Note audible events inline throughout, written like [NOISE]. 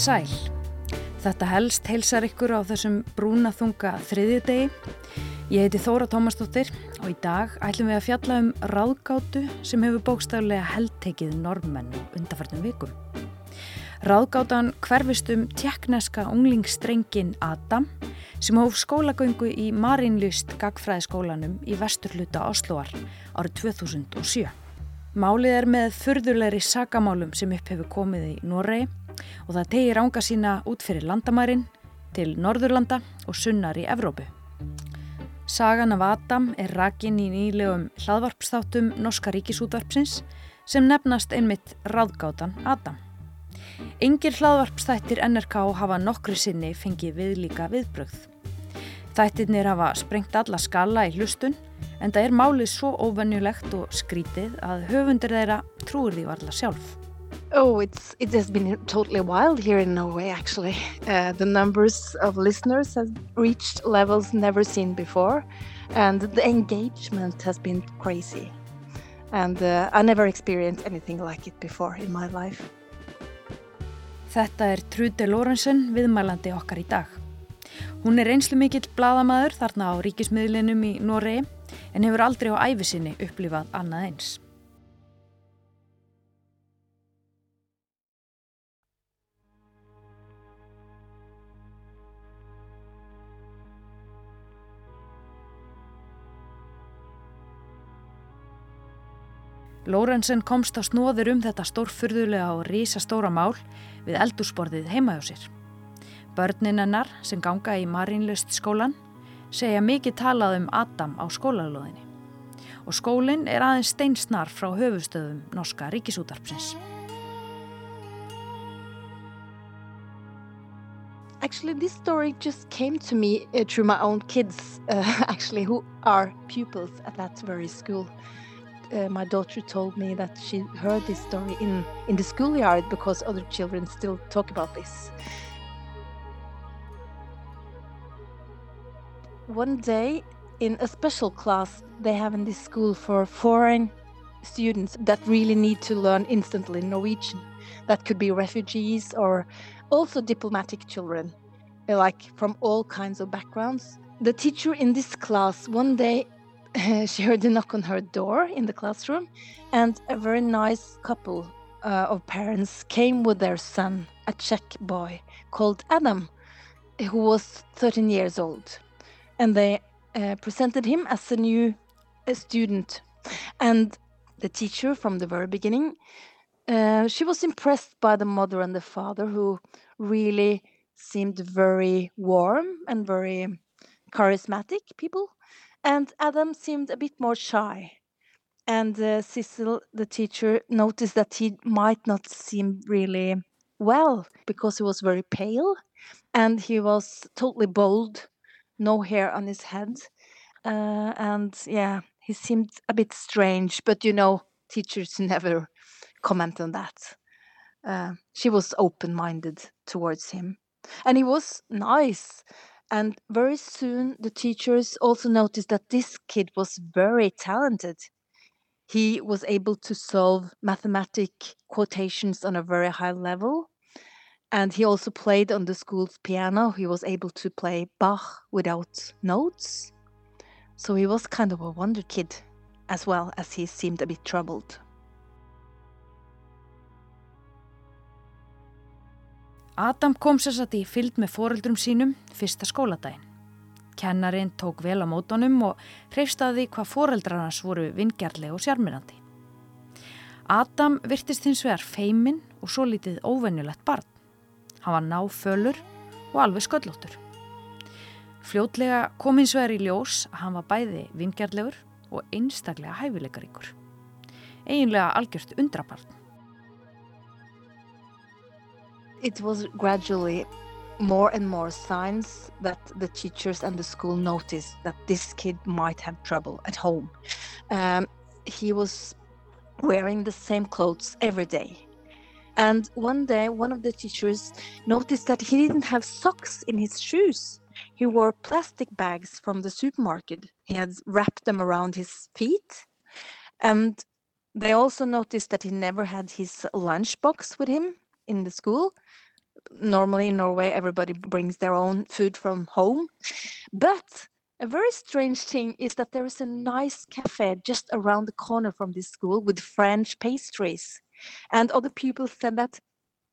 Sæl. Þetta helst heilsar ykkur á þessum brúnaþunga þriðjudegi. Ég heiti Þóra Tómasdóttir og í dag ætlum við að fjalla um ráðgátu sem hefur bókstaflega heldtekið normenn undarfartum vikum. Ráðgátan hverfist um tjekkneska unglingsstrengin Adam sem hóf skólagöngu í Marínlust gagfræðiskólanum í vesturluta Osloar árið 2007. Málið er með furðulegri sagamálum sem upp hefur komið í Noregi og það tegir ánga sína út fyrir landamærin til Norðurlanda og sunnar í Evrópu. Sagan af Adam er rakin í nýlegum hlaðvarpstáttum Norska ríkisútvarpsins sem nefnast einmitt ráðgátan Adam. Engir hlaðvarpstættir NRK hafa nokkru sinni fengið viðlíka viðbrögð. Þættirnir hafa sprengt alla skala í hlustun en það er málið svo óvennjulegt og skrítið að höfundir þeirra trúir því varla sjálf. Oh, it's it has been totally wild here in Norway. Actually, uh, the numbers of listeners have reached levels never seen before, and the engagement has been crazy. And uh, I never experienced anything like it before in my life. Þetta er Trude Lorenzen, viðmælandi okkar í dag. Hún er einslu mikill bladamæður þarna á ríkismiðlinum í Noregi en hefur aldrei á æfisinni upplifað annað eins. Lórensen komst á snóður um þetta stórfurðulega og rísastóra mál við eldursporðið heima hjá sér. Börnin hennar sem ganga í Marínlust skólan segja mikið talað um Adam á skólalóðinni og skólinn er aðeins steinsnar frá höfustöðum norska ríkisútarpsins. Actually, this story just came to me uh, through my own kids, uh, [LAUGHS] actually, who are pupils at that very school. Uh, my daughter told me that she heard this story in, in the schoolyard because other children still talk about this. One day, in a special class they have in this school for foreign students that really need to learn instantly Norwegian, that could be refugees or also diplomatic children, like from all kinds of backgrounds. The teacher in this class one day [LAUGHS] she heard a knock on her door in the classroom, and a very nice couple uh, of parents came with their son, a Czech boy called Adam, who was 13 years old. And they uh, presented him as a new student. And the teacher, from the very beginning, uh, she was impressed by the mother and the father, who really seemed very warm and very charismatic people and Adam seemed a bit more shy. And uh, Cecil, the teacher, noticed that he might not seem really well because he was very pale and he was totally bald, no hair on his head. Uh, and yeah, he seemed a bit strange, but you know, teachers [LAUGHS] never comment on that. Uh, she was open minded towards him. And he was nice and very soon, the teachers also noticed that this kid was very talented. He was able to solve mathematic quotations on a very high level. And he also played on the school's piano. He was able to play Bach without notes. So he was kind of a wonder kid, as well as he seemed a bit troubled. Adam kom sér satt í fylg með foreldrum sínum fyrsta skóladaginn. Kennarin tók vel á mótonum og hreifstaði hvað foreldrar hans voru vingjarlega og sjármyrandi. Adam virtist hins vegar feiminn og svo litið óvennulegt barn. Hann var náfölur og alveg sköllóttur. Fljótlega kom hins vegar í ljós að hann var bæði vingjarlegur og einstaklega hæfileikaríkur. Einlega algjört undrabarn. It was gradually more and more signs that the teachers and the school noticed that this kid might have trouble at home. Um, he was wearing the same clothes every day. And one day, one of the teachers noticed that he didn't have socks in his shoes. He wore plastic bags from the supermarket. He had wrapped them around his feet. And they also noticed that he never had his lunchbox with him in the school normally in Norway, everybody brings their own food from home. But a very strange thing is that there is a nice cafe just around the corner from this school with French pastries. And other people said that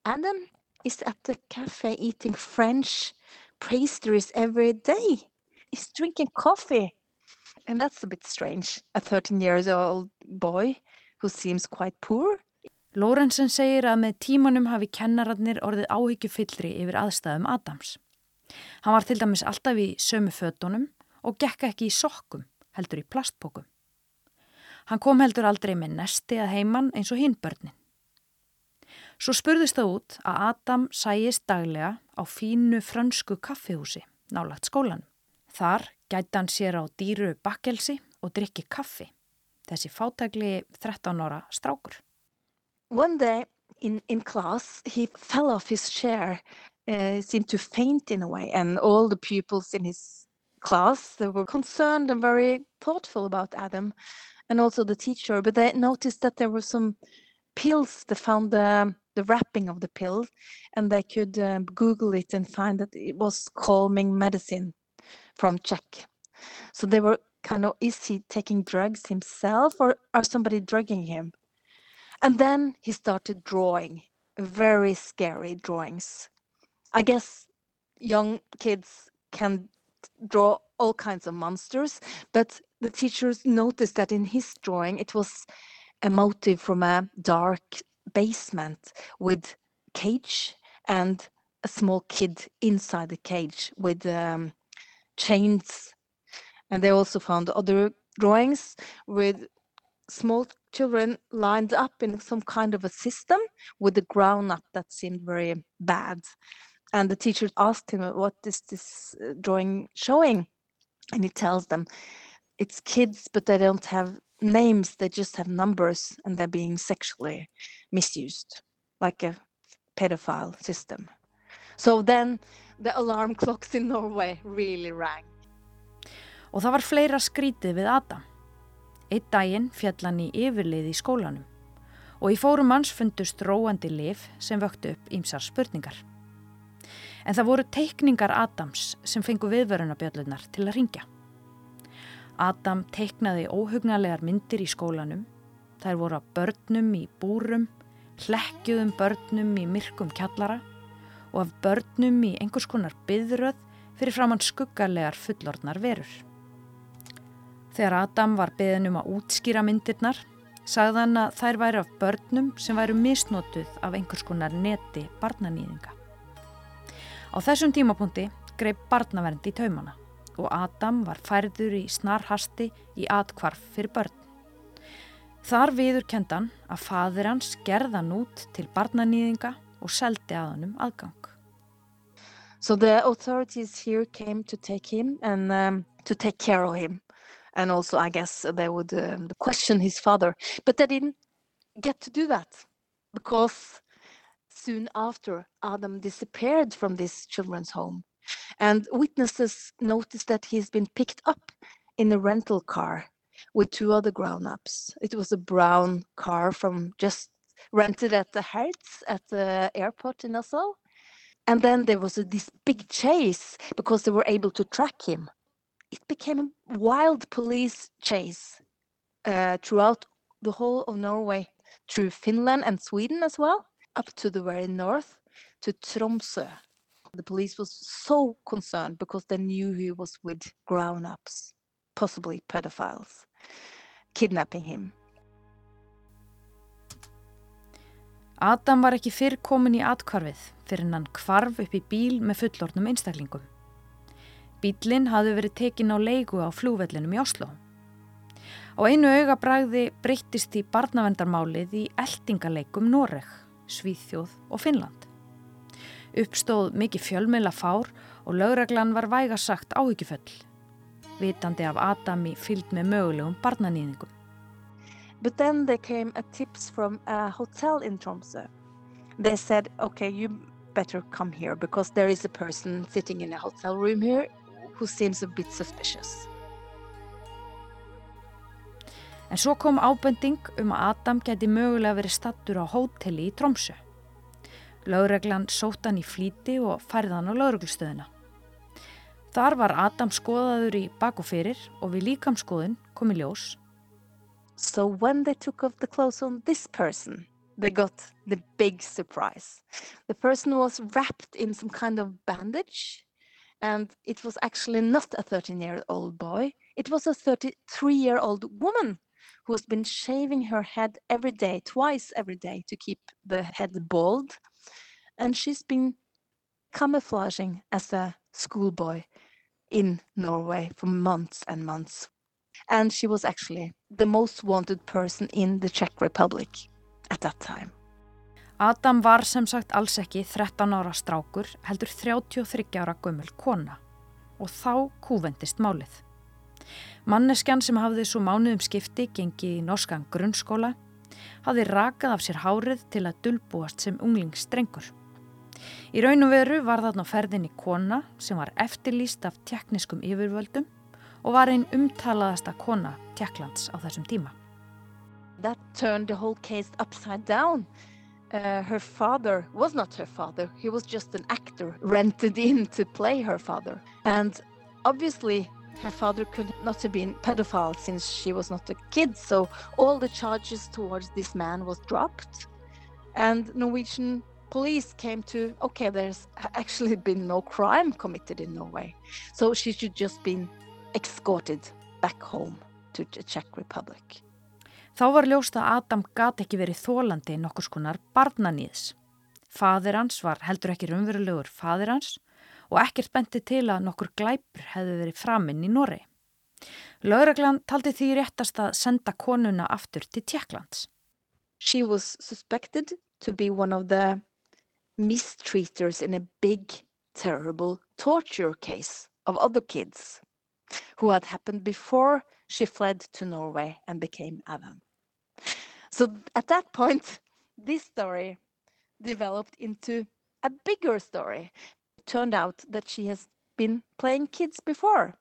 Adam is at the cafe eating French pastries every day. He's drinking coffee. And that's a bit strange. A 13 years old boy who seems quite poor. Lorenzen segir að með tímanum hafi kennararnir orðið áhyggjufyllri yfir aðstæðum Adams. Hann var til dæmis alltaf í sömu fötunum og gekka ekki í sokkum, heldur í plastpókum. Hann kom heldur aldrei með nesti að heiman eins og hinbörnin. Svo spurðist það út að Adam sæist daglega á fínu frönsku kaffihúsi nálagt skólanum. Þar gæti hann sér á dýru bakkelsi og drikki kaffi, þessi fátækli 13 ára strákur. One day in, in class, he fell off his chair, uh, seemed to faint in a way, and all the pupils in his class they were concerned and very thoughtful about Adam, and also the teacher. But they noticed that there were some pills. They found the the wrapping of the pill, and they could um, Google it and find that it was calming medicine from Czech. So they were kind of, is he taking drugs himself, or are somebody drugging him? And then he started drawing very scary drawings. I guess young kids can draw all kinds of monsters, but the teachers noticed that in his drawing it was a motive from a dark basement with cage and a small kid inside the cage with um, chains. And they also found other drawings with small children lined up in some kind of a system with a ground up that seemed very bad. And the teacher asked him, What is this uh, drawing showing? And he tells them, It's kids, but they don't have names, they just have numbers and they're being sexually misused, like a pedophile system. So then the alarm [LAUGHS] clocks in Norway really rang. Og það var fleira skrítið við Adam. Eitt daginn fjall hann í yfirlið í skólanum og í fórum hans fundust róandi lif sem vöktu upp ímsar spurningar. En það voru teikningar Adams sem fengu viðverunabjöllunar til að ringja. Adam teiknaði óhugnalegar myndir í skólanum. Þær voru að börnum í búrum, hlekkjuðum börnum í myrkum kjallara og af börnum í einhvers konar byðröð fyrir framann skuggarlegar fullordnar verur. Þegar Adam var beðin um að útskýra myndirnar, sagði hann að þær væri af börnum sem væru misnotuð af einhvers konar neti barnanýðinga. Á þessum tímapunkti greip barnavernd í taumana og Adam var færður í snarhasti í atkvarf fyrir börn. Þar viður kendan að fadir hans gerðan út til barnanýðinga og seldi að hannum aðgang. So the authorities here came to take him and um, to take care of him. And also I guess they would um, question his father. But they didn't get to do that because soon after Adam disappeared from this children's home, and witnesses noticed that he's been picked up in a rental car with two other grown-ups. It was a brown car from just rented at the Hertz at the airport in Oslo. And then there was a, this big chase because they were able to track him it became a wild police chase uh, throughout the whole of Norway, through Finland and Sweden as well, up to the very north to Tromsø. The police was so concerned because they knew he was with grown ups, possibly pedophiles, kidnapping him. Adam var ekki fyrr komin í atkvarfið fyrir hann kvarf upp í bíl með fullornum einstaklingum. Bílinn hafði verið tekin á leigu á flúvellinum í Oslo. Á einu augabræði breyttist í barnavendarmálið í eldingaleikum Noreg, Svíþjóð og Finnland. Uppstóð mikið fjölmjöla fár og lögreglan var vægasagt áhyggjuföll, vitandi af Adami fyllt með mögulegum barnanýðingum. But then there came a tips from a hotel in Tromsø. They said, okay, you better come here because there is a person sitting in a hotel room here who seems a bit suspicious. En svo kom ábending um að Adam geti mögulega verið stattur á hóteli í Tromsö. Lögreglan sótt hann í flíti og færði hann á lögreglustöðina. Þar var Adam skoðaður í bak og fyrir og við líkamskoðun kom í ljós. So when they took off the clothes on this person, they got the big surprise. The person was wrapped in some kind of bandage and it was actually not a 13 year old boy, it was a 33 year old woman who has been shaving her head every day, twice every day, to keep the head bald. And she's been camouflaging as a schoolboy in Norway for months and months. And she was actually the most wanted person in the Czech Republic at that time. Adam var sem sagt alls ekki 13 ára strákur heldur 33 ára gömul kona og þá kúvendist málið. Manneskjan sem hafði svo mánuðum skipti gengi í norskan grunnskóla hafði rakað af sér hárið til að dulbúast sem unglingsstrengur. Í raun og veru var þarna ferðinni kona sem var eftirlýst af tekniskum yfirvöldum og var einn umtalaðasta kona Tjekklands á þessum tíma. That turned the whole case upside down. Uh, her father was not her father. He was just an actor rented [LAUGHS] in to play her father. And obviously, her father could not have been pedophile since she was not a kid. So all the charges towards this man was dropped. And Norwegian police came to okay, there's [LAUGHS] actually been no crime committed in Norway. So she should just been escorted back home to the Czech Republic. Þá var ljóst að Adam gati ekki verið þólandi nokkur skonar barnanýðs. Fadir hans var heldur ekki raunverulegur fadir hans og ekkert benti til að nokkur glæpur hefði verið framinn í Norri. Lauraglan taldi því réttast að senda konuna aftur til Tjekklands. She was suspected to be one of the mistreaters in a big, terrible torture case of other kids who had happened before she fled to Norway and became Adam. So at that point, [LAUGHS] this story developed into a bigger story. It turned out that she has been playing kids before.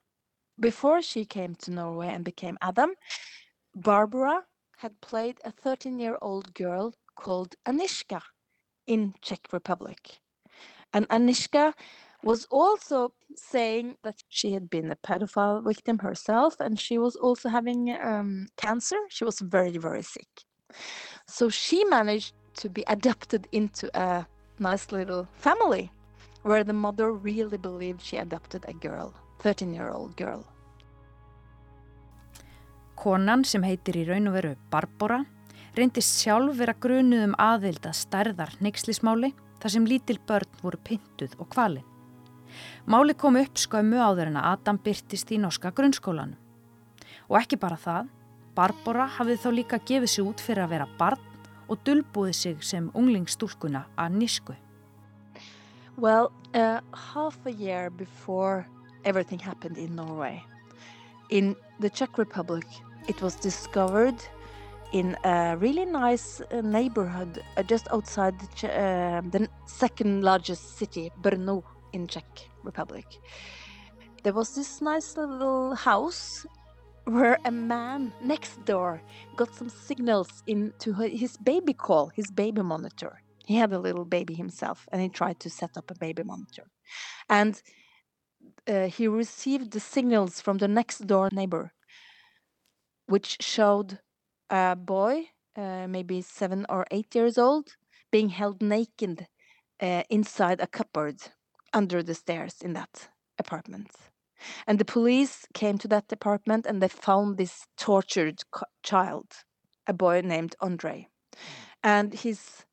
Before she came to Norway and became Adam, Barbara had played a 13 year old girl called Anishka in Czech Republic. And Anishka was also saying that she had been a pedophile victim herself and she was also having um, cancer. She was very, very sick. So she managed to be adopted into a nice little family where the mother really believed she adopted a girl, 13 year old girl. Konan sem heitir í raun og veru Barbara reyndist sjálf vera grunuð um aðild að stærðar neykslismáli þar sem lítil börn voru pintuð og kvalinn. Máli kom upp skömmu áður en að Adam byrtist í norska grunnskólanum. Og ekki bara það, Barbara hafið þó líka gefið sig út fyrir að vera barn og dulbúið sig sem unglingstúlkuna að nísku. Well, uh, half a year before everything happened in Norway, in the Czech Republic, it was discovered in a really nice uh, neighborhood uh, just outside the, uh, the second largest city, Brno in Czech Republic. There was this nice little house where a man next door got some signals into his baby call, his baby monitor. He had a little baby himself and he tried to set up a baby monitor. And uh, he received the signals from the next door neighbor, which showed a boy, uh, maybe seven or eight years old, being held naked uh, inside a cupboard under the stairs in that apartment. And the police came to that apartment and they found this tortured child, a boy named Andre. And his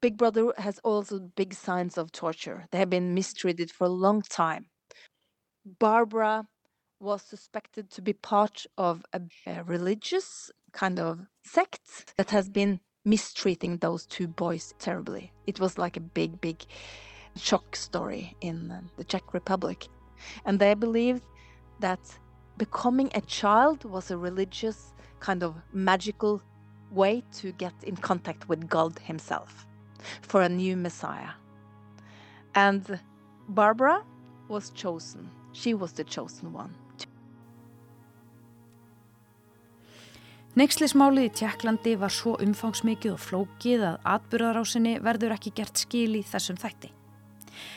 big brother has also big signs of torture. They have been mistreated for a long time. Barbara was suspected to be part of a, a religious kind of sect that has been mistreating those two boys terribly. It was like a big, big shock story in uh, the Czech Republic. And they believed that becoming a child was a religious kind of magical way to get in contact with God Himself for a new Messiah. And Barbara was chosen. She was the chosen one. Neykslismálið í Tjekklandi var svo umfangsmikið og flókið að atbyrðarásinni verður ekki gert skil í þessum þætti.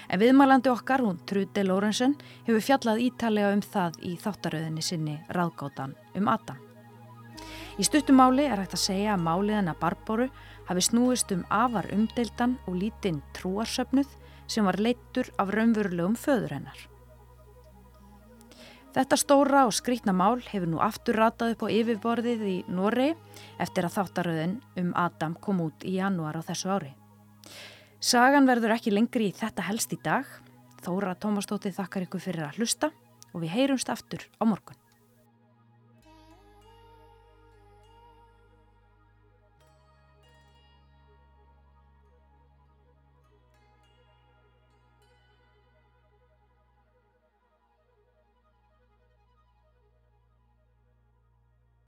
En viðmælandi okkar, hún Trude Lorenzen, hefur fjallað ítalega um það í þáttaröðinni sinni Ráðgótan um Adam. Í stuttumáli er hægt að segja að máliðana Barboru hafi snúist um afar umdeildan og lítinn trúarsöfnuð sem var leittur af raunverulegum föður hennar. Þetta stóra og skrítna mál hefur nú aftur ratað upp á yfirborðið í Noregi eftir að þáttaröðin um Adam kom út í janúar á þessu ári. Sagan verður ekki lengri í þetta helst í dag. Þóra Tómastóttir þakkar ykkur fyrir að hlusta og við heyrumst aftur á morgun.